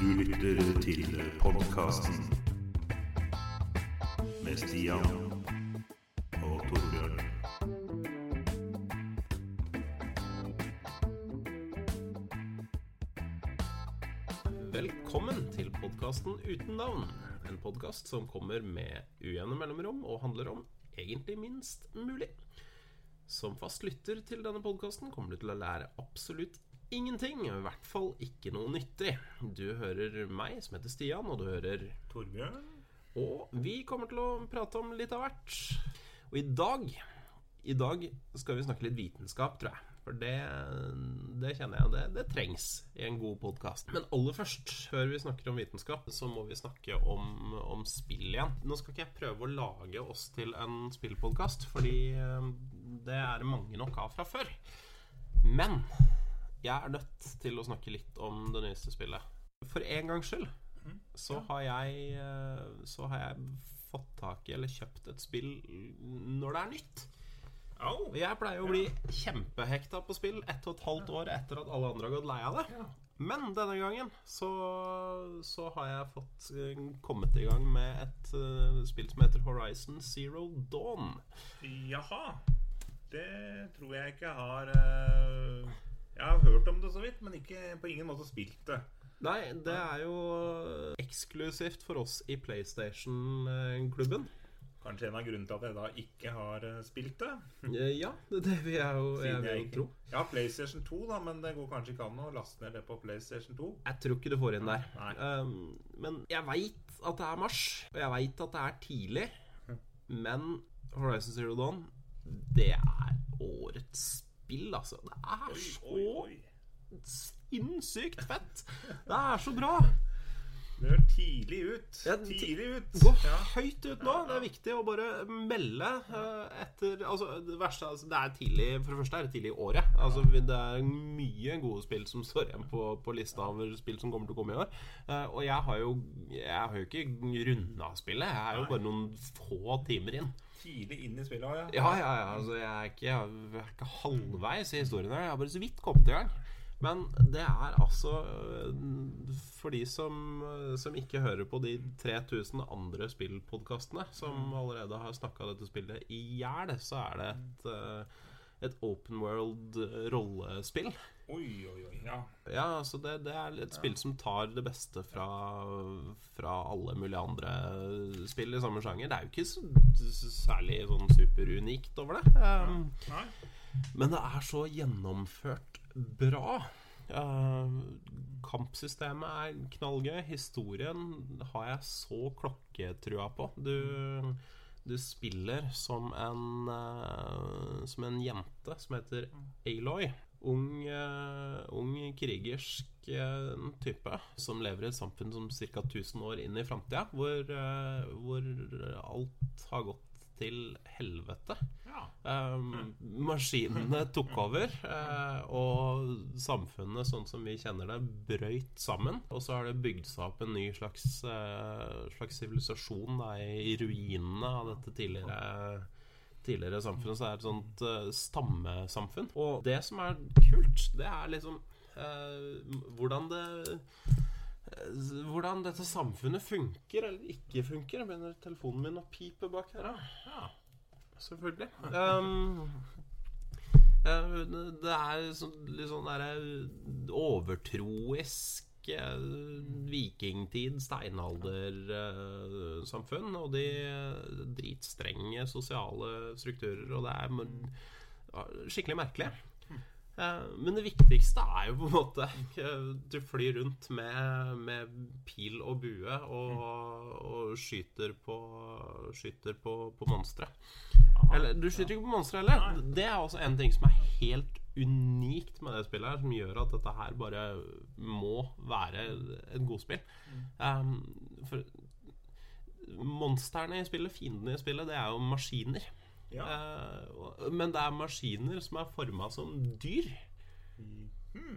Du lytter til podkasten med Stian og Torbjørn. Velkommen til podkasten Uten navn. En podkast som kommer med ujevne mellomrom og handler om egentlig minst mulig. Som fast lytter til denne podkasten kommer du til å lære absolutt ingenting. I hvert fall ikke noe nyttig. Du hører meg, som heter Stian, og du hører Torbjørn? Og vi kommer til å prate om litt av hvert. Og i dag I dag skal vi snakke litt vitenskap, tror jeg. For det, det kjenner jeg det, det trengs i en god podkast. Men aller først, før vi snakker om vitenskap, så må vi snakke om, om spill igjen. Nå skal ikke jeg prøve å lage oss til en spillpodkast, fordi eh, det er mange nok av fra før. Men jeg er nødt til å snakke litt om det nyeste spillet. For en gangs skyld så har jeg eh, Så har jeg fått tak i eller kjøpt et spill når det er nytt. Oh, Jeg pleier å bli kjempehekta på spill ett og et halvt år etter at alle andre har gått lei av det. Men denne gangen så, så har jeg fått eh, kommet i gang med et uh, spill som heter Horizon Zero Dawn. Jaha. Det tror jeg ikke har eh, Jeg har hørt om det så vidt, men ikke på ingen måte spilt det. Nei, det er jo eksklusivt for oss i PlayStation-klubben. Kanskje en av grunnene til at jeg da ikke har eh, spilt det. Eh, Ja, det, det vil jeg jo, jeg vil tro. Ja, PlayStation 2, da, men det går kanskje ikke an å laste ned det på PlayStation 2. Jeg tror ikke du får inn der. Um, men jeg veit at det er mars, og jeg veit at det er tidlig. Men Horizon Zero Dawn, det er årets spill, altså. Det er så sinnssykt fett! Det er så bra! Det er tidlig ut. Ja, Tidlig ut. Gå Ja. høyt ut nå. Det er viktig å bare melde eh, etter Altså, det verste altså, Det er tidlig For det første er det tidlig i året. Altså, Det er mye gode spill som står igjen på, på lista over spill som kommer til å komme i år. Eh, og jeg har jo Jeg har jo ikke runda spillet. Jeg er jo bare noen få timer inn. Tidlig inn i spillet ja. Ja, ja, ja. Altså, jeg er ikke, jeg er ikke halvveis i historien her. Jeg har bare så vidt kommet i gang. Men det er altså øh, For de som, øh, som ikke hører på de 3000 andre spillpodkastene som allerede har snakka dette spillet i hjel, så er det et, øh, et open world øh, rollespill. Oi, oi, oi. Ja. Ja, altså det, det er et spill som tar det beste fra, fra alle mulige andre spill i samme sjanger. Det er jo ikke så, særlig sånn superunikt over det. Um, men det er så gjennomført bra. Uh, kampsystemet er knallgøy. Historien har jeg så klokketrua på. Du, du spiller som en uh, Som en jente som heter Aloy. Ung, uh, ung krigersk type som lever i et samfunn som ca. 1000 år inn i framtida, hvor, hvor alt har gått til helvete. Ja. Um, maskinene tok over, uh, og samfunnet sånn som vi kjenner det, brøyt sammen. Og så har det bygd seg opp en ny slags eh, slags sivilisasjon i ruinene av dette tidligere Tidligere samfunnet. Så det er et sånt uh, stammesamfunn. Og det som er kult, det er liksom hvordan det hvordan dette samfunnet funker eller ikke funker. Jeg begynner telefonen min å pipe bak her. ja. Selvfølgelig. Um, eh, det er sånn, litt sånn derre overtroisk eh, vikingtid, steinaldersamfunn. og de dritstrenge sosiale strukturer, og det er skikkelig merkelig. Eh, Men det viktigste er jo på en måte eh, Du flyr rundt med, med pil og bue og, og skyter på Skyter på, på monstre. Eller du skyter ikke på monstre heller. Det er også en ting som er helt unikt med det spillet, her som gjør at dette her bare må være et godspill. Um, for monstrene i spillet, fiendene i spillet, det er jo maskiner. Ja. Uh, men det er maskiner som er forma som dyr. Mm.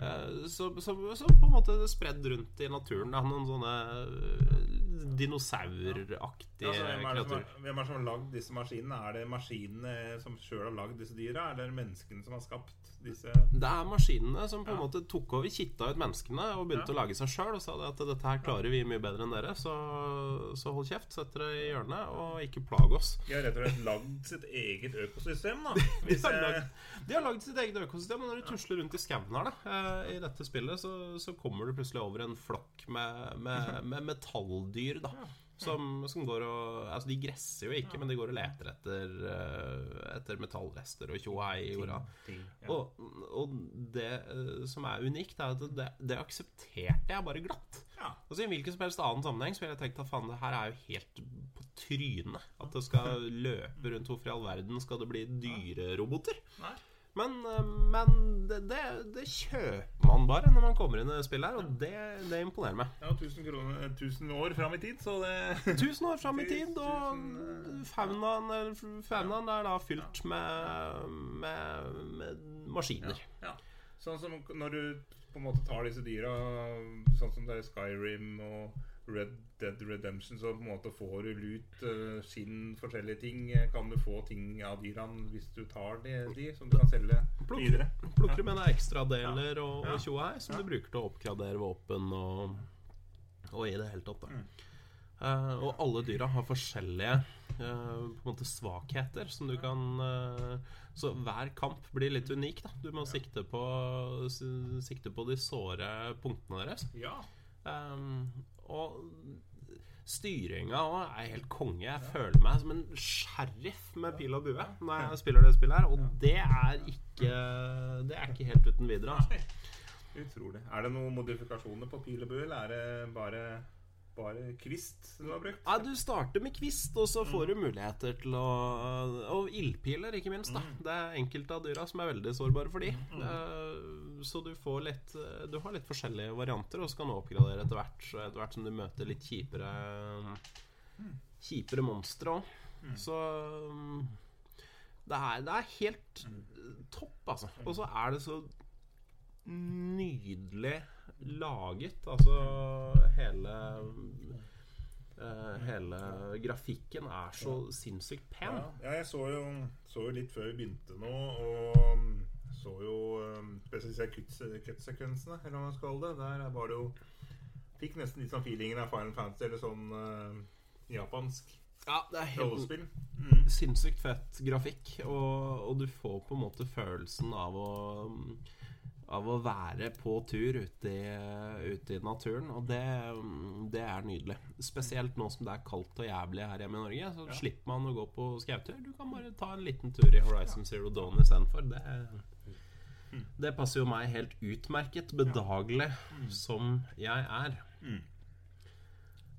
Uh, så, så, så på en måte spredd rundt i naturen. Det er noen sånne eh, ja, Altså, hvem, er som hvem er det som har lagd disse maskinene? Er det maskinene som sjøl har lagd disse dyra, eller er det menneskene som har skapt disse Det er maskinene som på en Ja. måte tok over, kitta ut menneskene og begynte Ja. å lage seg sjøl og sa det at dette her klarer vi mye bedre enn dere, så, så hold kjeft, sett dere i hjørnet og ikke plag oss. De har rett og slett lagd sitt eget økosystem, da. De har, lagd, de har lagd sitt eget økosystem, og når du tusler rundt i skauen her, da, eh, i dette spillet, så, så kommer du plutselig over en flokk med, med, med metalldyr, da. Som, som går og Altså, de gresser jo ikke, men de går og leter etter, eh, etter metallrester og tjohei i jorda. ja. Og, og det eh, som er unikt, er at det, det aksepterte jeg bare glatt. Altså I en hvilken som helst annen sammenheng Så ville jeg tenkt at faen, det her er jo helt på trynet. At det skal løpe rundt hvorfor i all verden skal det bli dyreroboter. Nei. Men, eh, men det, det, det kjøper man bare når man kommer inn i spillet her, og det, det imponerer meg. Ja, 1000, kroner, 1000 år fram i tid, så det Tusen år fram i tid, og eh, faunaen, faunaen er da fylt med, med, med maskiner. Ja. Sånn som når du på en måte tar disse dyra, sånn som det er Skyrim og Red Dead Redemption, så på en måte får du lut, eh, skinn, forskjellige ting. Kan du få ting av dyrene hvis du tar de, de som du kan selge Plukker, videre? plukker du med deg ekstradeler og, Ja. her, tjohei som du bruker til å oppgradere våpen og, og i det hele tatt. Mm. Uh, og alle dyra har forskjellige uh, på en måte svakheter som du kan uh, Så hver kamp blir litt unik. da Du må sikte, på, sikte på de såre punktene deres. Ja. Um, og styringa òg er helt konge. Jeg føler meg som en sheriff med pil og bue når jeg spiller det spillet her, og det er ikke Det er ikke helt uten videre. Altså. Utrolig. Er det noen modifikasjoner på pil og bue, eller er det bare, bare kvist du har brukt? Ja, du starter med kvist, og så får du muligheter til å Og ildpiler, ikke minst. da Det er enkelte av dyra som er veldig sårbare for de. Mm. Så du får litt Du har litt forskjellige varianter, og så kan du oppgradere etter hvert. Etter hvert som du møter litt kjipere Kjipere monstre òg. Så mm, det er, det er helt topp, altså. Og så er det så nydelig laget. Altså hele uh, Hele grafikken er så sinnssykt pen. Ja, jeg så jo, så jo litt før vi begynte nå, og um, så jo um, spesielt kutt- kuttsekvensene, eller hva man skal kalle det. Der var det jo Fikk nesten litt sånn feelingen av Final Fantasy eller sånn uh, japansk Ja, det er helt. Mm. sinnssykt fett grafikk, og, og du får på en måte følelsen av å av å være på tur ute i, ute i naturen, og det, det er nydelig. Spesielt nå som det er kaldt og jævlig her hjemme i Norge, så slipper man å gå på skautur. Du kan bare ta en liten tur i Horizon Zero Dawn istedenfor. Det, det passer jo meg helt utmerket, bedagelig som jeg er. Mm.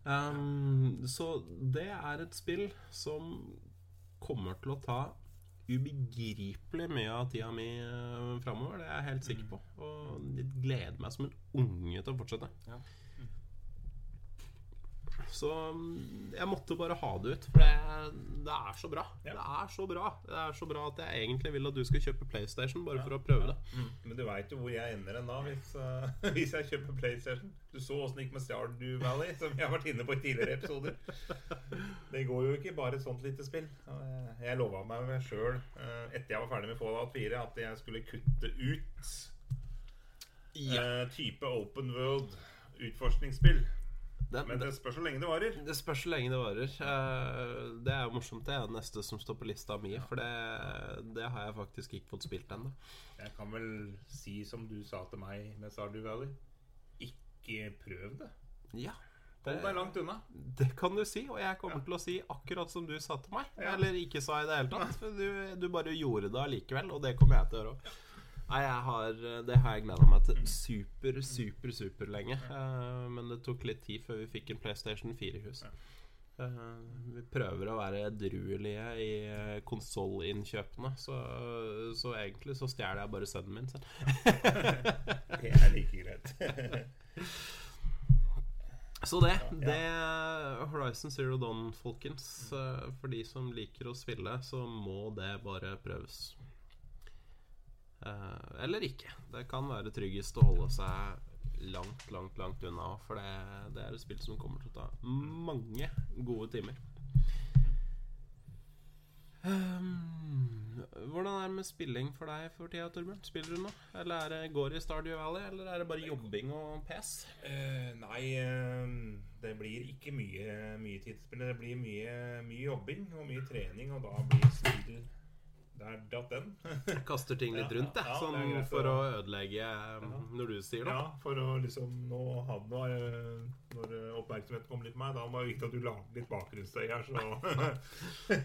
Um, så det er et spill som kommer til å ta ubegripelig mye av tida mi uh, framover. Det er jeg helt sikker på. Og jeg gleder meg som en unge til å fortsette. Ja. Så um, jeg måtte bare ha det ut, for det, det er så bra. Ja. Det er så bra Det er så bra at jeg egentlig vil at du skal kjøpe PlayStation bare for å prøve det. Mm. Men du veit jo hvor jeg ender hen da hvis, uh, hvis jeg kjøper PlayStation. Du så åssen det gikk med Stardew Valley, som jeg har vært inne på i tidligere episoder. Det går jo ikke bare et sånt lite spill. Jeg lova meg sjøl etter jeg var ferdig med Fallout 4, at jeg skulle kutte ut eh, type open world utforskningsspill. Det, Men det, spørs hvor lenge det varer. det spørs hvor lenge det varer. Eh, Det er jo morsomt. Det er det neste som står på lista mi, for det, det har jeg faktisk ikke fått spilt ennå. Jeg kan vel si som du sa til meg med Stardew Valley. Ikke prøv det. Ja. Hold deg langt unna. Det kan du si, og jeg kommer til å si akkurat som du sa til meg. Ja. Eller ikke sa i det hele tatt. For du, du bare gjorde det allikevel, og det kommer jeg til å gjøre òg. Nei, jeg har, det har jeg gleda meg til super, super, super lenge. Uh, men det tok litt tid før vi fikk en PlayStation 4 i hus. Uh, vi prøver å være edruelige i konsollinnkjøpene, så, så egentlig så stjeler jeg bare sønnen min selv. Det er like greit. Så det, det Horizon Zero Dawn, folkens. eh, For de som liker å spille, så må det bare prøves. Eh, eller ikke. Det kan være tryggest å holde seg langt, langt, langt unna. For det, det er et spill som kommer til å ta mange gode timer. Um, hvordan er det med spilling for deg for tida, Torbjørn? Spiller du nå? Eller er det, går i Stardew Valley, eller er det bare jobbing og pes? Uh, nei, uh, det blir ikke mye, mye tidsspill. Det blir mye, mye jobbing og mye trening, og da blir spill Der datt den. Kaster ting litt rundt, jeg. ja, det sånn greit for å å- ødelegge um, når du sier noe. Ja, for å liksom nå ha nå er det- Når eh, oppmerksomheten kommer litt på meg, da må det viktig at du lager litt bakgrunnsstøy her, så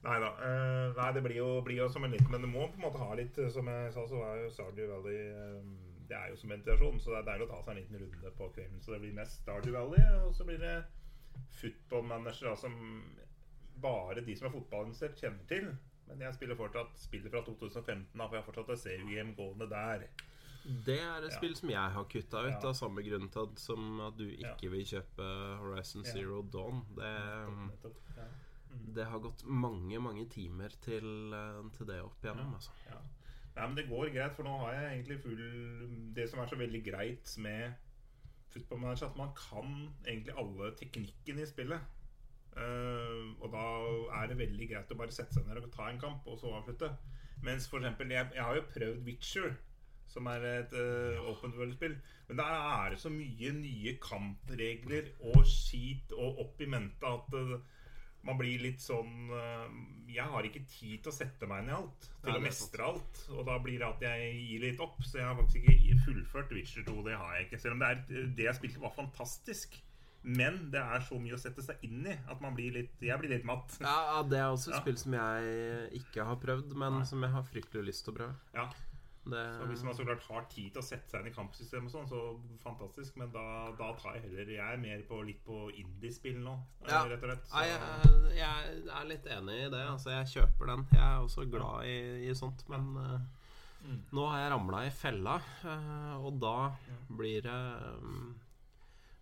Nei da. eh, nei, det blir jo, blir jo som en liten Men du må på en måte ha litt eh, Som jeg sa, så er jo Stardew Valley eh, Det er jo som meditasjon, så det er deilig å ta seg en liten runde på kvelden. Så det blir mest Stardew Valley, og så blir det football manager, da, som bare de som er fotballinteressert, kjenner til. Men jeg spiller fortsatt spillet fra 2015, da, for jeg har fortsatt et CUGM gående der. Det er et Ja. spill som jeg har kutta ut, av samme grunn til at, som at du ikke Ja. vil kjøpe Horizon. Zero Dawn. Det, Nettopp, det har gått mange, mange timer til, eh, til det opp igjennom. Altså. Ja. Nei, men det går greit, for nå har jeg egentlig full Det som er så veldig greit med Football Manager, at man kan egentlig alle teknikkene i spillet. Eh, og da er det veldig greit å bare sette seg ned og ta en kamp, og så avslutte. Mens for eksempel Jeg, jeg har jo prøvd Witcher, som er et uh, open world-spill. Men der er det så mye nye kampregler og skit og opp i mente at uh, man blir litt sånn eh, Jeg har ikke tid til å sette meg ned i alt. Til Nei, å mestre alt. Og da blir det at jeg gir litt opp. Så jeg har faktisk ikke fullført Witcher 2. Det har jeg ikke. Selv om det, er, det jeg spilte, var fantastisk. Men det er så mye å sette seg inn i at man blir litt Jeg blir litt matt. Ja, Det er også et Ja. spill som jeg ikke har prøvd, men Nei. som jeg har fryktelig lyst til å prøve. Ja, Det, så Hvis man så klart har tid til å sette seg inn i kampsystemet, sånn, så fantastisk. Men da, da tar jeg heller Jeg er mer på, litt på indiespill nå, eh, Ja. rett og slett. Så, jeg, jeg er litt enig i det. Altså, jeg kjøper den. Jeg er også glad i, i sånt, men eh, Mm. nå har jeg ramla i fella, uh, og da blir det um,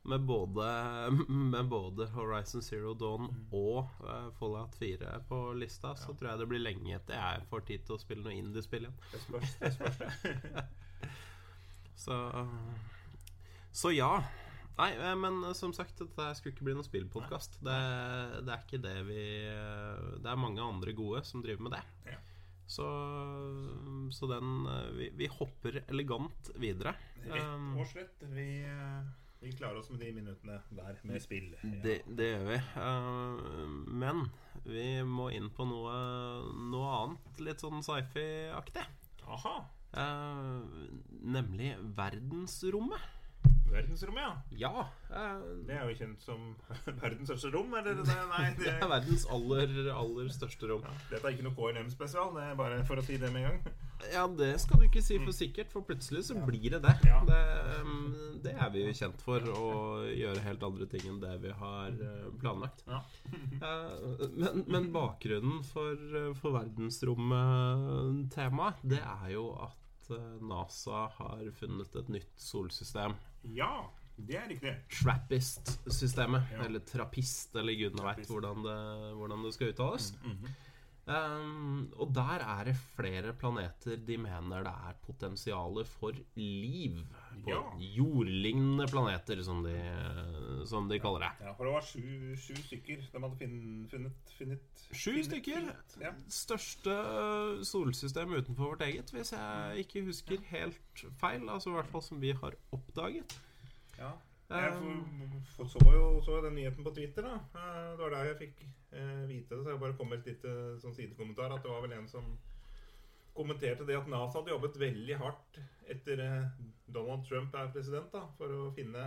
med både, med både Horizon Zero Dawn Mm. og uh, Fallout 4 på lista, så tror jeg det blir lenge etter jeg får tid til å spille noe indiespill igjen. det spørs. Det spørs. Så Så ja. Nei, eh, men eh, som sagt, dette skulle ikke bli noen spillpodkast. Det, det er ikke det vi Det er mange andre gode som driver med det. Ja. Så, så den vi, vi hopper elegant videre. Rett og slett. Vi, vi klarer oss med de minuttene der med spill. Ja. det, det gjør vi. Uh, men vi må inn på noe, noe annet, litt sånn sci-fi-aktig. Aha. Eh, nemlig verdensrommet. Verdensrommet, ja. Ja. uh, Det er jo kjent som verdens største rom, eller? Det, nei, Det det, er verdens aller, aller største rom. ja, dette er ikke noe KLM-spesial, det er bare for å si det med en gang. Ja, det skal du ikke si for sikkert, for plutselig så blir det det. Det, um, det er vi jo kjent for, å gjøre helt andre ting enn det vi har uh, planlagt. Ja. Eh, men, men bakgrunnen for, uh, for verdensrommet-temaet, det er jo at NASA har funnet et nytt solsystem. Ja, det er riktig. Trappist-systemet. Ja. Eller trappist, eller gudene veit hvordan, hvordan det skal uttales. Mhm. Um, og der er det flere planeter de mener det er potensial for liv. På Ja. jordlignende planeter, som de, som de kaller det. Ja, for det var sju, sju stykker de hadde funnet, funnet, Sju stykker. Ja. Største solsystem utenfor vårt eget, hvis jeg ikke husker helt feil. Altså i hvert fall som vi har oppdaget. ja. Jeg for, så jo så den nyheten på Twitter. da Eh, Det var der jeg fikk eh, vite det. Så jeg bare kom med et lite sånn sidekommentar. At det var vel en som kommenterte det at NASA hadde jobbet veldig hardt etter eh, Donald Trump er president, da for å finne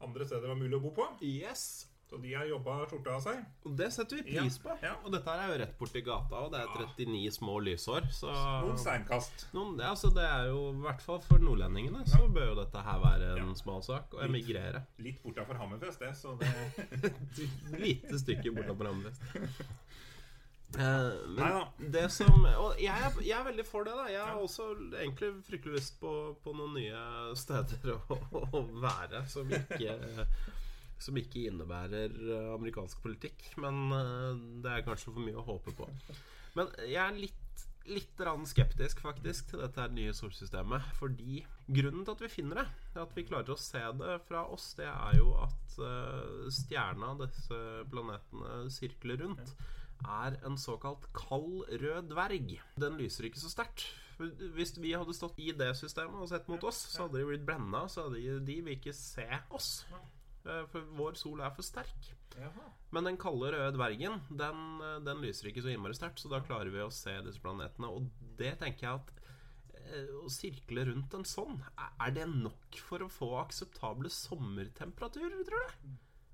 andre steder det var mulig å bo på. yes! Så de har jobba skjorta av seg. Og det setter vi pris på. Ja. Og dette her er jo rett borti gata, og det er Ja. 39 små lysår. Så Noen steinkast. Noen, ja, så det er jo i hvert fall for nordlendingene så bør jo dette her være en Ja. smal sak å emigrere. Litt bortafor Hammerfest, det. Så det Lite stykke bortafor Hammerfest. Eh, men det som Og jeg er, jeg er veldig for det, da. Jeg har også egentlig fryktelig lyst på, på noen nye steder å, å være som ikke som ikke innebærer eh, amerikansk politikk. Men eh, det er kanskje for mye å håpe på. Men jeg er litt litt skeptisk faktisk til dette her nye solsystemet. Fordi grunnen til at vi finner det, at vi klarer å se det fra oss, det er jo at uh, stjerna disse planetene sirkler rundt, er en såkalt kald rød dverg. Den lyser ikke så sterkt. Hvis vi hadde stått i det systemet og sett mot oss, så hadde de blitt blenda, så hadde de, de vil ikke se oss. For vår sol er for sterk. Jaha. Men den kalde røde dvergen den, den lyser ikke så innmari sterkt, så da klarer vi å se disse planetene. Og det tenker jeg at eh, å sirkle rundt en sånn, er- det nok for å få akseptable sommertemperaturer, tror du?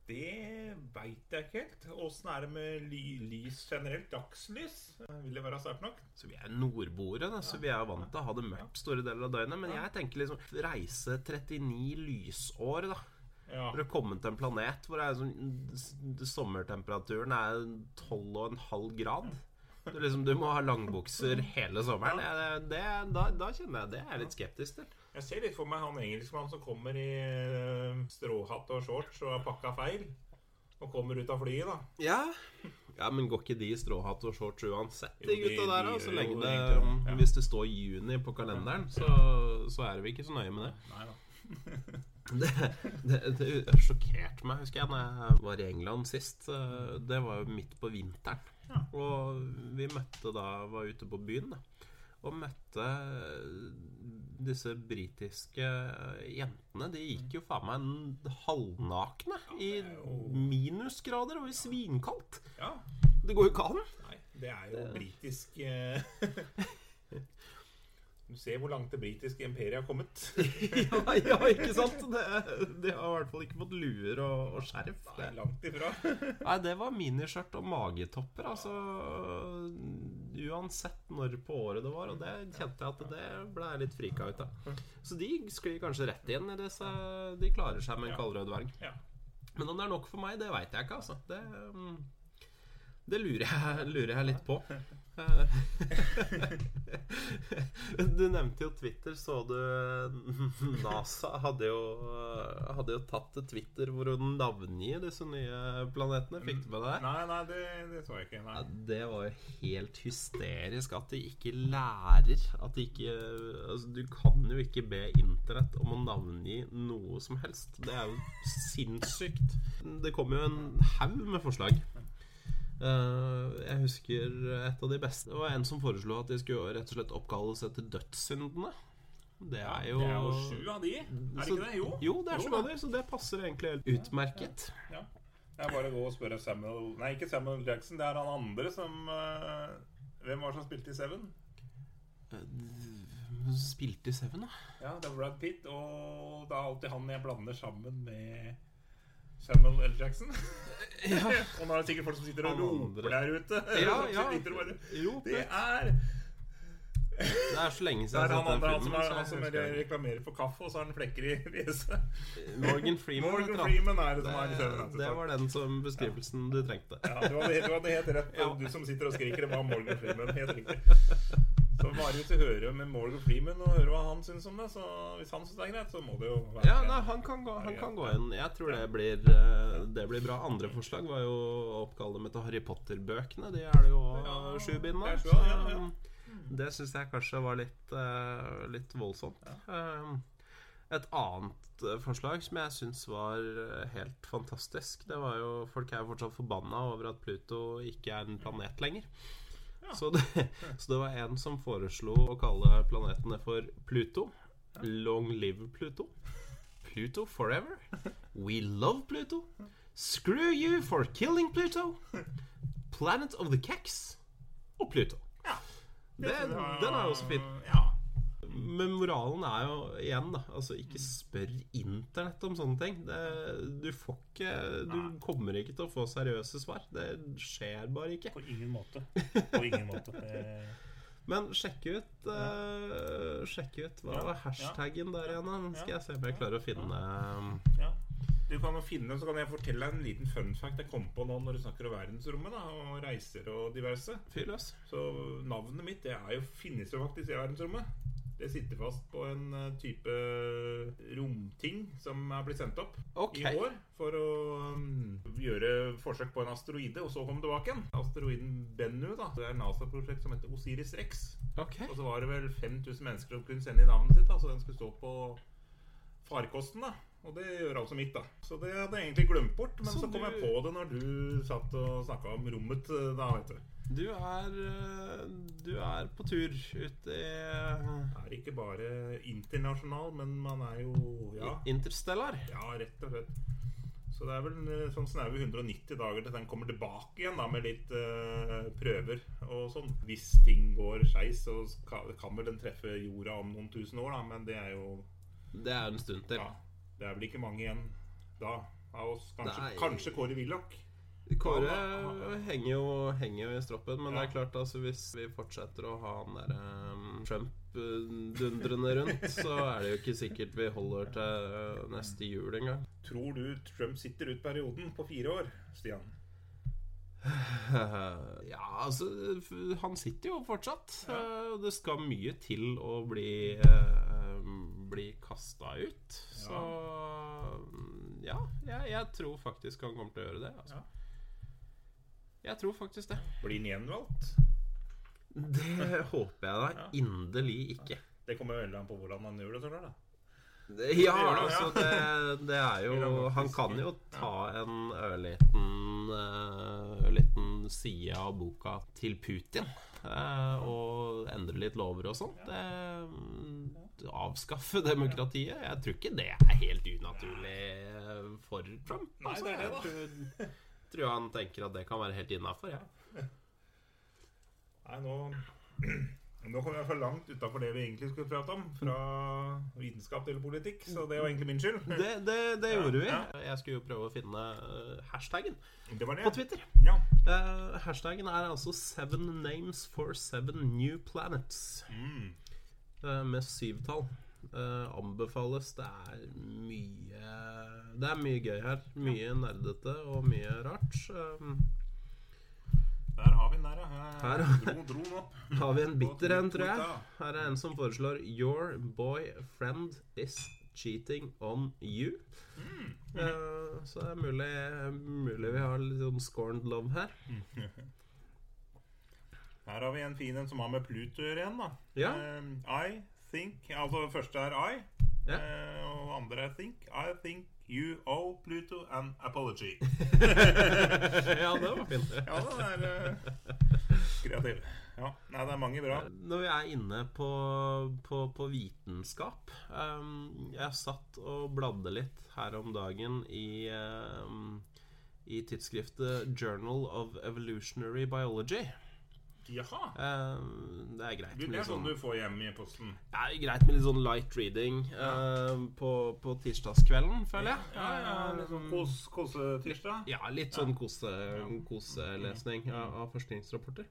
Det veit jeg ikke helt. Åssen er det med ly lys generelt? Dagslys? Vil det være sterkt nok? Så vi er nordboere, da, så vi er vant til å ha det mørkt store deler av døgnet. Men jeg tenker liksom reise 39 lysår, da. Ja. For å komme til en planet hvor er sånn, sommertemperaturen er 12,5 grad. Du, liksom, du må ha langbukser hele sommeren. Det, det, da, da kjenner jeg det er litt skeptisk til. Jeg ser litt for meg han engelskmannen som kommer i eh, stråhatt og shorts og har pakka feil. Og kommer ut av flyet, da. Ja. ja, men går ikke de i stråhatt og shorts uansett, de gutta der? da? Så lenge det ja. Hvis det står juni på kalenderen, så, så er vi ikke så nøye med det. Nei da. Det, det, det sjokkerte meg, husker jeg, når jeg var i England sist. Det var jo midt på vinteren. Ja. Og vi møtte da Var ute på byen, da. Og møtte disse britiske jentene. De gikk jo faen meg halvnakne i er minusgrader. Det var svinkaldt. Ja. Det går jo ikke an. Nei, det er jo britisk eh, Du ser hvor langt det britiske imperiet har kommet. ja, ja, ikke sant? Det, de har i hvert fall ikke fått luer og, og skjerf. Nei, langt ifra. Nei, det var miniskjørt og magetopper, altså. Uansett når på året det var. Og det kjente jeg at det ble litt frika ut av. Så de sklir kanskje rett inn i disse De klarer seg med en kaldrød dverg. Men om det er nok for meg, det veit jeg ikke, altså. Det, mm, det lurer, jeg, lurer jeg litt på. Du nevnte jo Twitter, så du NASA hadde jo, hadde jo tatt til Twitter hvor hun navngir disse nye planetene. Fikk du med deg det? Nei, nei, det, det så jeg ikke. Ja, det var jo helt hysterisk at de ikke lærer At de ikke Altså, du kan jo ikke be Internett om å navngi noe som helst. Det er jo sinnssykt. Det kom jo en haug med forslag. Eh, jeg husker et av de beste. Det var en som foreslo at de skulle rett og slett oppkalles etter dødssyndene. Det er jo Det er jo sju av de. Er det ikke det? Jo. Jo, det er sju av de, så det passer egentlig helt utmerket. Ja. Det er bare gå og spørre Samuel Nei, ikke Samuel Jackson. Det er han andre som eh, Hvem var det som spilte i Seven? Eh, Spilte i Seven, da? Ja, det er Brad Pitt, og det er alltid han jeg blander sammen med Samuel L. Jackson. Ja. og nå er det sikkert folk som sitter og roper der ute. Ja, ja. bare, Jo, Det det, er det er så lenge siden jeg har sett den den han som, er, han jeg som reklamerer for kaffe, og så har han flekker i fjeset. Morgan Freeman. Morgan heter. Freeman er det som er Det, altså. det var den som beskrivelsen du trengte. Ja, du hadde, du hadde helt rett. Ja. Du som sitter og skriker, det var Morgan Freeman. Helt riktig. Så Marius vil høre med Morgan Freeman og høre hva han syns om det. Så hvis han syns det er greit, så må det jo være Ja, nei, han kan, gå, han kan gå inn. Jeg tror det blir, eh, det blir bra. Andre forslag var jo å oppkalle dem etter Harry Potter-bøkene. De er det jo Ja, sju bind av. ja, ja. Det syns jeg kanskje var litt, eh, litt voldsomt. Eh, Et annet eh, forslag som jeg syns var helt fantastisk, det var jo Folk er jo fortsatt forbanna over at Pluto ikke er en planet lenger. Så, det, så det var en som foreslo å kalle planetene for Pluto. Long live Pluto. Pluto forever. We love Pluto. Screw you for killing Pluto. Planet of the Cacks. og Pluto. Ja. Det, synes den er jo så fin. Ja. Men moralen er jo igjen, da Altså, ikke spør internett om sånne ting. Det, du får ikke Du Nei. kommer ikke til å få seriøse svar. Det skjer bare ikke. På ingen måte. På ingen måte. Eh, Men sjekk ut uh, Sjekk ut Hva Ja, var hashtaggen der igjen? da? Skal jeg se om jeg klarer å finne um, ja. Du kan jo finne, Så kan jeg fortelle deg en liten fun fact jeg kom på nå når du snakker om verdensrommet da, og reiser og diverse. Fyr løs. Så navnet mitt det er jo, finnes jo faktisk i verdensrommet. Det sitter fast på en eh, type romting som er blitt sendt opp okay. i år for å um, gjøre forsøk på en asteroide, og så komme tilbake igjen. Asteroiden Bennu, da. Det er et NASA-prosjekt som heter Osiris Rex. Okay. Og så var det vel 5000 mennesker som kunne sende inn navnet sitt, da, så den skulle stå på farkosten. da Og det gjør altså mitt, da. Så det hadde jeg egentlig glemt bort. Men Så så, kom du- jeg på det når du satt og snakka om rommet eh, da, vet du. Du er eh, Du er på tur ute i Er ikke bare internasjonal, men man er jo Ja, Interstellar. ja rett og slett. Så det er vel eh, sånn snaue 190 dager til den kommer tilbake igjen, da med litt uh, prøver og sånn. Hvis ting går skeis, så kan vel den treffe jorda om noen tusen år, da, men det er jo Det er en stund til. Ja, det er vel ikke mange igjen da av oss. Kanskje, kanskje Kåre Willoch. Kåre henger jo, henger jo i stroppen, men det er klart altså hvis vi fortsetter å ha han der um, Trump eh, dundrende rundt, så er det jo ikke sikkert vi holder til eh, neste jul engang. Tror du Trump sitter ut perioden på fire år, Stian? Ja, altså Han sitter jo fortsatt. Ja. eh, det skal mye til å bli uh, Bli kasta ut. Så ja, jeg, jeg tror faktisk han kommer til å gjøre det. Altså. Ja. Jeg tror faktisk det. Blir han gjenvalgt? Det håper jeg da Ja. inderlig ikke. Det kommer veldig an på hvordan han gjør det. så klart da. Det, ja, Det altså det, det er jo han kan jo ta en ørliten Liten Ørliten side av boka til Putin. eh, og endre litt lover og sånt. Det, mm, avskaffe demokratiet. Jeg tror ikke det er helt unaturlig eh, for Trump. Nei, altså. det er det, da. Jeg tror, han tenker at det kan være helt innafor. Ja. Nei, nå Nå kom jeg for langt utafor det vi egentlig skulle prate om. Fra vitenskap til politikk. Så det var egentlig min skyld. Det, det, det Ja, gjorde vi. ja. Jeg skulle jo prøve å finne eh, hashtaggen Det var det. på Twitter. Ja. Uh, hashtaggen er altså 'Seven names for seven new planets'. Mm. Uh, med syvtall. Eh, anbefales. Det er mye Det er mye gøy her. Mye nerdete og mye rart. Um, Der har vi den der, ja. Her. Dro, dro har vi en bitter en, tror jeg. Her er en som foreslår 'Your boyfriend is cheating on you'. Uh, så det er mulig, mulig vi har litt sånn scorned love her. Her har vi en fin en som har med Pluto å gjøre igjen, da. Ja. Uh, I think Altså, første er I. Ja. eh, og andre er think. I think you owe Pluto an apology. ja, det var fint. Ja, det er eh, kreativ. Ja, Nei, det er mange bra. Når vi er inne på, på, på vitenskap um, Jeg satt og bladde litt her om dagen i, um, i tidsskriftet Journal of Evolutionary Biology. Jaha. Um, det er greit Du, det er sånn sånn, du får hjem i posten. ja, greit med litt sånn light reading uh, på, på tirsdagskvelden, føler jeg. Ja, ja, litt sånn kos, kosetirsdag. Ja, litt sånn kose, koselesning av, av forskningsrapporter.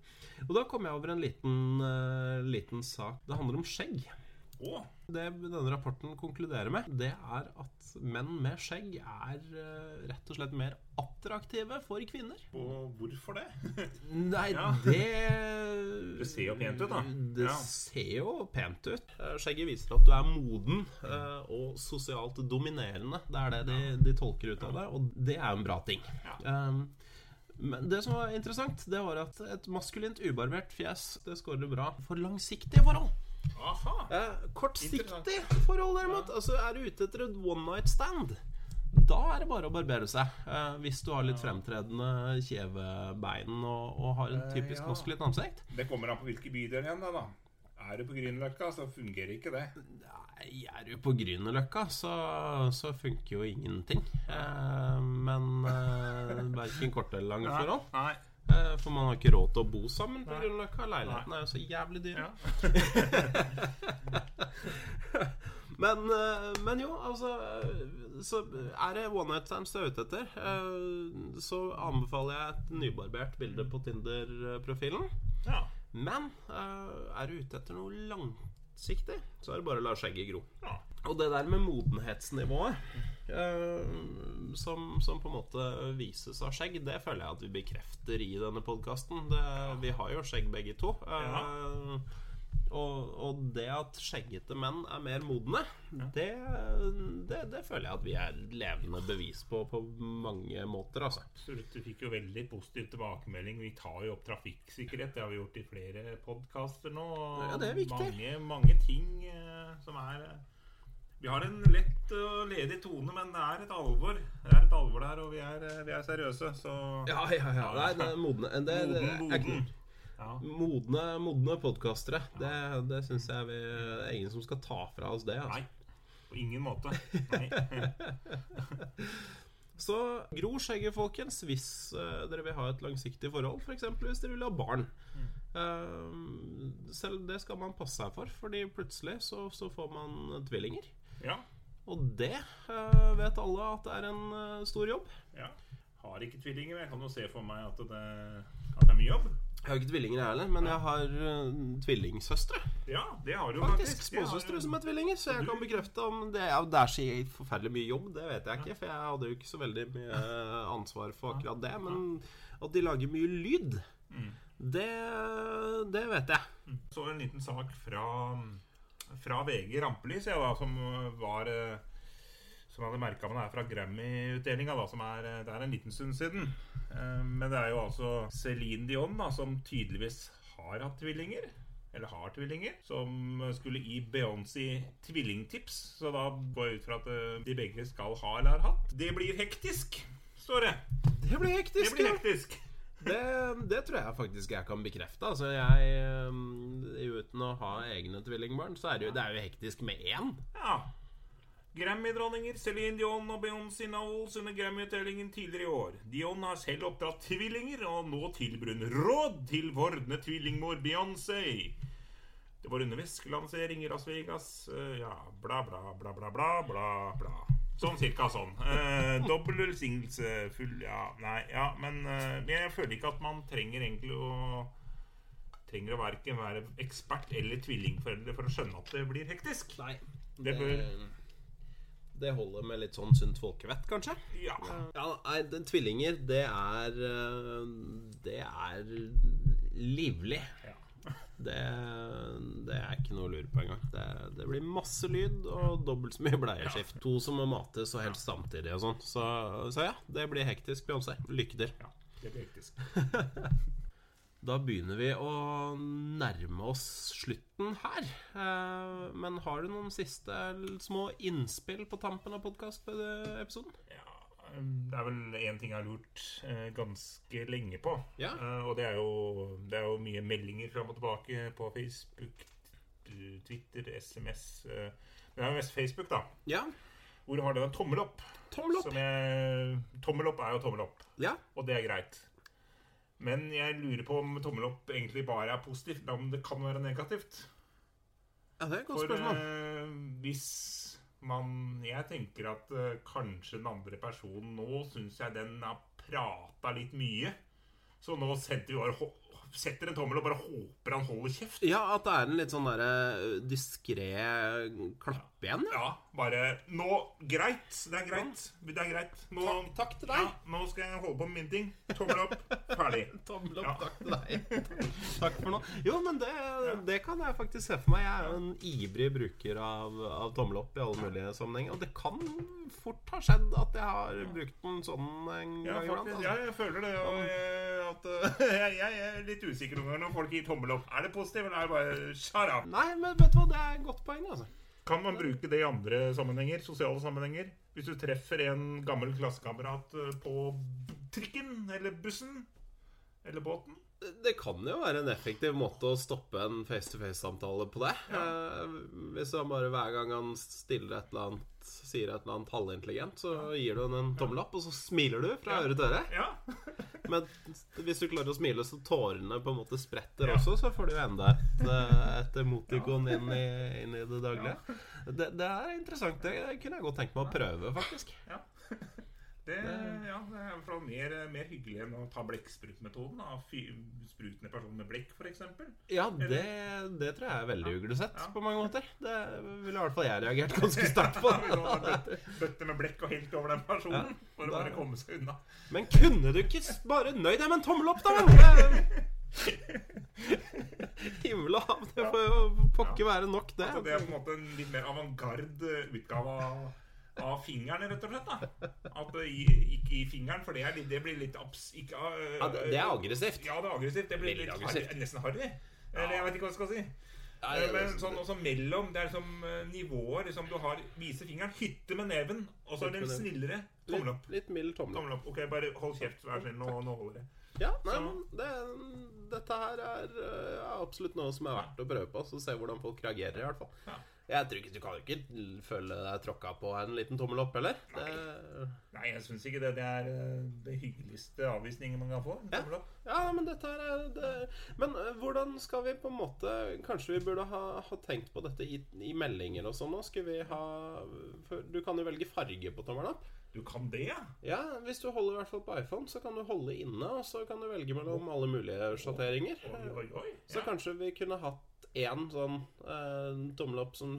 Og da kom jeg over en liten, uh, liten sak. Det handler om skjegg. Å, Det denne rapporten konkluderer med, det er at menn med skjegg er eh, rett og slett mer attraktive for kvinner. og hvorfor det? Nei, Ja. det Det ser jo pent ut, da. Det Ja. ser jo pent ut. Eh, Skjegget viser at du er moden eh, og sosialt dominerende. Det er det de, de tolker ut av det, og det er jo en bra ting. Ja. Um, men det som var interessant, det var at et maskulint ubarbert fjes Det scorer bra for langsiktige forhold. Eh, kortsiktig forhold, derimot. Altså, er du ute etter et one night stand, da er det bare å barbere seg. Eh, hvis du har litt fremtredende kjevebein og, og har en Eh, typisk ja. maskulint ansikt. Det kommer an på hvilke bydel igjen, da. da. Er du på Grünerløkka, så fungerer ikke det. Nei, er du på Grünerløkka, så, så funker jo ingenting. Eh, men eh, verken korte eller lange forhold. Nei. Eh, for man har ikke råd til å bo sammen på Grünerløkka. Leiligheten Nei. er jo så jævlig dyr. Ja. Men, eh, men jo, altså Så er det one night stands du er ute etter, eh, så anbefaler jeg et nybarbert bilde på Tinder-profilen. ja. Men er du ute etter noe langsiktig, så er det bare å la skjegget gro. ja. Og det der med modenhetsnivået eh, som, som på en måte vises av skjegg, det føler jeg at vi bekrefter i denne podkasten. Vi har jo skjegg begge to. Eh, Og, og det at skjeggete menn er mer modne, Ja. det, det, det føler jeg at vi er levende bevis på på mange måter, altså. Absolutt. Du fikk jo veldig positiv tilbakemelding. Vi tar jo opp trafikksikkerhet. Det har vi gjort i flere podkaster nå. og Ja, det er viktig. Mange, mange ting eh, som er eh, Vi har en lett og ledig tone, men det er et alvor. Det er et alvor der, og vi er, eh, vi er seriøse, så Ja, ja, ja. Nei, det er modne det, det Moden, er moden. Ja. Modne, modne podkastere. Det, det syns jeg vi, det er ingen som skal ta fra oss det. Altså. Nei. På ingen måte. Nei. Så gro skjegget, folkens, hvis uh, dere vil ha et langsiktig forhold. F.eks. hvis dere vil ha barn. Eh, selv det skal man passe seg for, Fordi plutselig så, så får man tvillinger. Ja. Og det uh, vet alle at det er en stor jobb. ja. Har ikke tvillinger, men jeg kan jo se for meg at det, at det er mye jobb. Jeg har ikke tvillinger, jeg heller, men jeg har uh, tvillingsøstre. Ja, det har du Faktisk småsøstre som er tvillinger, så jeg kan bekrefte om det, ja, det er så forferdelig mye jobb. Det vet jeg ikke, for jeg hadde jo ikke så veldig mye ansvar for akkurat det. Men at de lager mye lyd, Mm. det, det vet jeg. Så en liten sak fra, fra VG Rampelys, jeg da, som var eh, Som hadde merka man er fra Grammy-utdelinga, som er eh, Det er en liten stund siden. Eh, Men det er jo altså Céline Dion, da, som tydeligvis har hatt tvillinger. Eller har tvillinger. Som skulle gi Beyoncé tvillingtips. Så da går jeg ut fra at eh, de begge skal ha eller har hatt. Det blir hektisk, står det. Det blir Det hektisk. blir ja. hektisk. Det, det tror jeg faktisk jeg kan bekrefte. Altså jeg Uten å ha egne tvillingbarn, så er det jo, det er jo hektisk med én. Ja. Grammy-dronninger Céline Dion og Beyoncé Knowles under Grammy-utdelingen tidligere i år. Dion har selv oppdratt tvillinger, og nå tilbyr hun råd til vordende tvillingmor Beyoncé. Det var under veskelansering i Las Vegas. eh, ja, bla, bla, bla, bla, bla, bla, bla. Sånn cirka sånn. Eh, dobbel velsignelse, full Ja, nei, ja, men eh, jeg føler ikke at man trenger egentlig å Trenger å verken være ekspert eller tvillingforeldre for å skjønne at det blir hektisk. Nei. Det bør Det holder med litt sånn sunt folkevett, kanskje? Ja. Ja, nei, den tvillinger, det er øh, Det er livlig. Ja. Det, det er ikke noe å lure på engang. Det, det blir masse lyd og dobbelt så mye bleieskift. To som må mates og helst samtidig og sånn. Så, så ja, det blir hektisk, Beyoncé. Lykke til. ja. Det blir hektisk. Da begynner vi å nærme oss slutten her. Eh, Men har du noen siste små innspill på tampen av podkastepisoden? Ja, um, det er vel én ting jeg har lurt eh, ganske lenge på. Ja. Eh, og det er, jo, det er jo mye meldinger fram og tilbake på Facebook, Twitter, SMS. Men det er jo mest Facebook, da. Ja. Hvor har den tommel opp. Tommel opp. Som jeg, tommel opp er jo tommel opp, Ja. og det er greit. Men jeg lurer på om tommel opp egentlig bare er positivt, eller om det kan være negativt. ja, det er et godt For spørsmål. eh, hvis man Jeg tenker at eh, kanskje den andre personen Nå syns jeg den har prata litt mye. Så nå sendte vi bare setter en tommel og bare håper han holder kjeft. Ja, at det er en litt sånn derre diskré klapp igjen. Ja. Ja, bare Nå Greit. Det er greit. Det er greit. Nå, Takk til ja, nå skal jeg holde på med min ting. Tommel opp. Ferdig. Tommel opp, Ja. takk til deg. Takk for nå. Jo, men det, det kan jeg faktisk se for meg. Jeg er jo en ivrig bruker av, av tommel opp i alle mulige sammenhenger. Og det kan fort ha skjedd at jeg har brukt den sånn en gang iblant. Altså. ja, jeg føler det. Og jeg, at, jeg, jeg, jeg litt usikker noen ganger når folk gir tommel opp. Er det positivt, eller er det bare up? Nei, men vet du hva, det er et godt poeng, altså. Kan man bruke det i andre sammenhenger? Sosiale sammenhenger? Hvis du treffer en gammel klassekamerat eh, på trikken eller bussen eller båten? Det kan jo være en effektiv måte å stoppe en face-to-face-samtale på det. Eh, hvis han bare hver gang han stiller et eller annet sier et eller annet halvintelligent, så gir du henne en tommel opp, og så smiler du fra øre til øre. Men hvis du klarer å smile så tårene på en måte spretter også, så får du jo enda et, eh, et emotikon inn, i, inn i det daglige. Det, det er interessant. Det kunne jeg godt tenkt meg å prøve, faktisk. ja. Det, ja, det er i hvert fall mer, mer hyggelig enn å ta blekksprutmetoden. da. Fy- Sprute ned personen med blekk, f.eks. Ja, det, det tror jeg er veldig uglesett Ja. på mange måter. Det ville i hvert fall jeg reagert ganske sterkt på. Bøtte med blekk og helt over den personen for å bare komme seg unna. Men kunne du ikke bare nøyd deg med en tommel opp, da? Himmel Himla. Det får jo pokker være nok, det. Altså, det er på en måte en litt mer avantgarde utgave av, av fingeren, rett og slett. da At det i- Ikke i fingeren, for det, er, det blir litt abs... Ikke, uh, Ja, det, er aggressivt. Ja, det er aggressivt. Det blir Veldig litt aggressivt. harry, nesten harry. Eller jeg vet ikke hva jeg skal si. Eh, det- Men sånn også mellom Det er som eh, nivåer. Liksom du har vise fingeren, hytte med neven, og så er det en snillere tommel opp. Litt, litt mild tommel. Tommel opp. Ok, bare hold kjeft, vær snill. Nå, nå holder det. Ja, nei, men det, dette her er er absolutt noe som er verdt å prøve på. Så se hvordan folk reagerer, i hvert fall. Ja. Jeg tror ikke Du kan jo ikke føle deg tråkka på en liten tommel opp, heller. Det, Nei, jeg syns ikke det. Det er eh, det hyggeligste avvisningen man kan få. En Ja. tommel opp. ja, men dette her er det. Men øh, hvordan skal vi på en måte Kanskje vi burde ha, ha tenkt på dette i, i meldinger og sånn nå? Skal vi ha Du kan jo velge farge på tommelen opp. Du kan det, ja? Ja, hvis du holder i hvert fall på iPhone, så kan du holde inne, og så kan du velge mellom alle mulige sjatteringer. Så kanskje vi kunne hatt én sånn eh, tommel opp som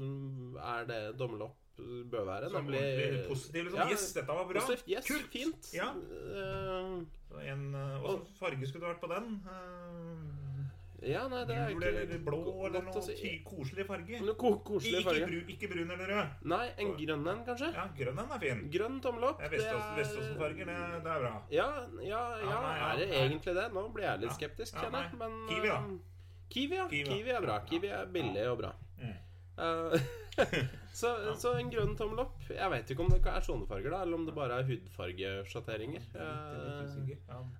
er det tommel opp bør være. Sånn nemlig positiv. Liksom. Ja, yes, dette var bra. positivt. Yes, Kult. fint. Ja. Uh, Så En, eh, Hvilken farge skulle det vært på den? Uh, ja, nei, det er Gul eller blå eller noe si. koselig farge? Noe ko koselig Ikke, farge. bru, ikke brun eller rød. Nei, en grønn en, kanskje? Ja, grønn en er fin. Grønn tommel opp. Er Veståsen-farger, det, det er bra. Ja, ja, ja, Ja, nei, er det egentlig det? Nå blir jeg litt skeptisk, Ja, kjenner jeg. Kiwi, da. Kiwi, ja. Kiwi. Kiwi er bra. Kiwi er billig og bra. Mm. Eh, så, så en grønn tommel opp. Jeg vet ikke om det er sånne farger, da, eller om det bare er hudfargesjatteringer. Eh,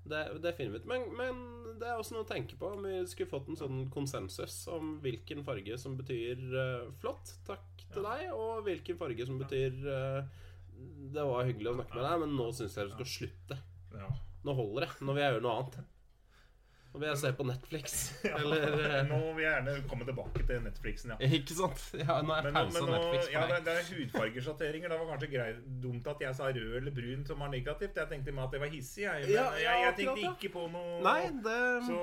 det, det finner vi ut. Men, men det er også noe å tenke på. Om vi skulle fått en sånn konsensus om hvilken farge som betyr uh, flott, takk til deg, og hvilken farge som betyr uh, det var hyggelig å snakke med deg, men nå syns jeg du skal slutte. Nå holder det. Nå vil jeg gjøre noe annet. Nå vil jeg se på Netflix. Ja, Eller eh, Nå vil jeg gjerne komme tilbake til Netflixen, ja. Ikke sant? Ja, nå er Men, pause men nå, Netflix ja, det, det er hudfargesjatteringer. Det var kanskje greit, dumt at jeg sa rød eller brun som var negativt. Jeg tenkte meg at det var hissig. Jeg, men ja, jeg, jeg tenkte ikke på noe Nei, det Så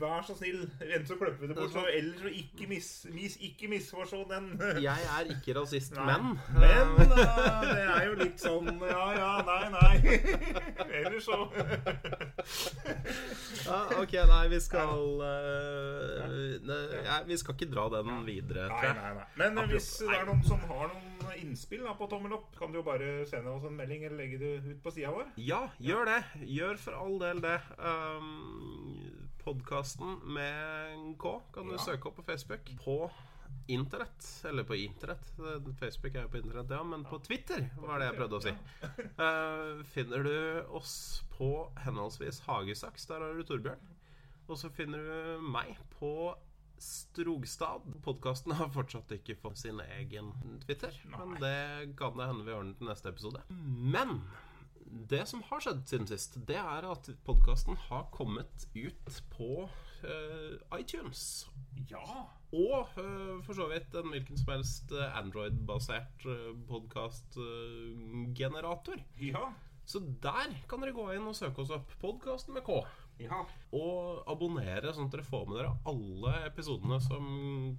vær så snill, klipper vi det bort, så ellers så ikke, mis, mis, ikke misforstå den. Jeg er ikke rasist, Nei. men Men uh, det er jo litt sånn Ja, ja, nei, nei. Ellers så ja, Ok, nei, vi skal uh, nei, ja, Vi skal ikke dra den videre, Nei, tror jeg. nei, nei. Men Apropos- hvis det er noen som har noen innspill da, på tommel opp, kan du jo bare sende oss en melding eller legge det ut på sida vår. Ja, gjør det. Gjør for all del det. Um, Podkasten med K kan du Ja. søke opp på Facebook. På internett. Eller på internett. Facebook er jo på internett, ja. Men på Twitter var det jeg prøvde å si. Uh, finner du oss på henholdsvis Hagesaks, der har du Torbjørn. Og så finner du meg på Strogstad. Podkasten har fortsatt ikke fått sin egen Twitter, men det kan det hende vi ordner til neste episode. Men det som har skjedd siden sist, det er at podkasten har kommet ut på uh, iTunes. Ja. Og uh, for så vidt en hvilken som helst eh, Android-basert uh, podkastgenerator. Ja. Så der kan dere gå inn og søke oss opp. Podkasten med K. Ja. Og abonnere, sånn at dere får med dere alle episodene som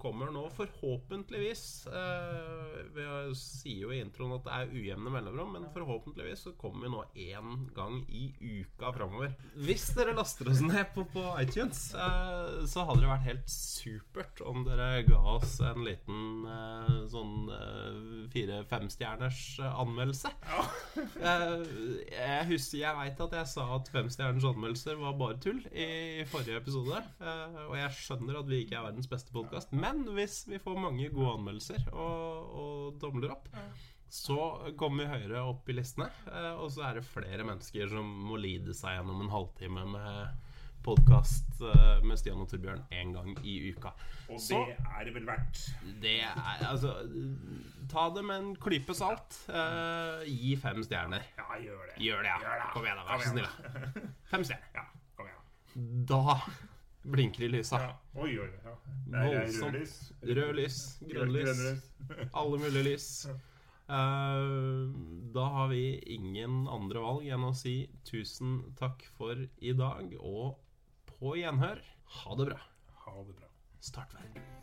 kommer nå. Forhåpentligvis eh, Vi sier jo i introen at det er ujevne mellomrom, men forhåpentligvis så kommer vi nå én gang i uka framover. Hvis dere laster oss ned på, på iTunes, eh, så hadde det vært helt supert om dere ga oss en liten eh, sånn eh, fire-femstjerners anmeldelse. Eh, jeg husker, jeg veit at jeg sa at femstjerners anmeldelser var bare tull i forrige episode. Eh, og jeg skjønner at vi ikke er verdens beste podkast, men hvis vi får mange gode anmeldelser og, og tomler opp, så kommer vi høyere opp i listene. eh, og så er det flere mennesker som må lide seg gjennom en halvtime med podkast med Stian og Torbjørn én gang i uka. Og Så- det er det vel verdt. Det er altså Ta det med en klype salt. Uh, gi fem stjerner. Ja, gjør det. Gjør det, ja. Gjør det. Kom igjen, da. Vær så snill. Fem stjerner. Ja. Da blinker i lysa. Ja. Oi, oi, ja. Det Voldsomt. Rød lys, grønn lys, alle mulige lys. Eh, da har vi ingen andre valg enn å si tusen takk for i dag, og på gjenhør. Ha det bra. Ha det bra. Start verden.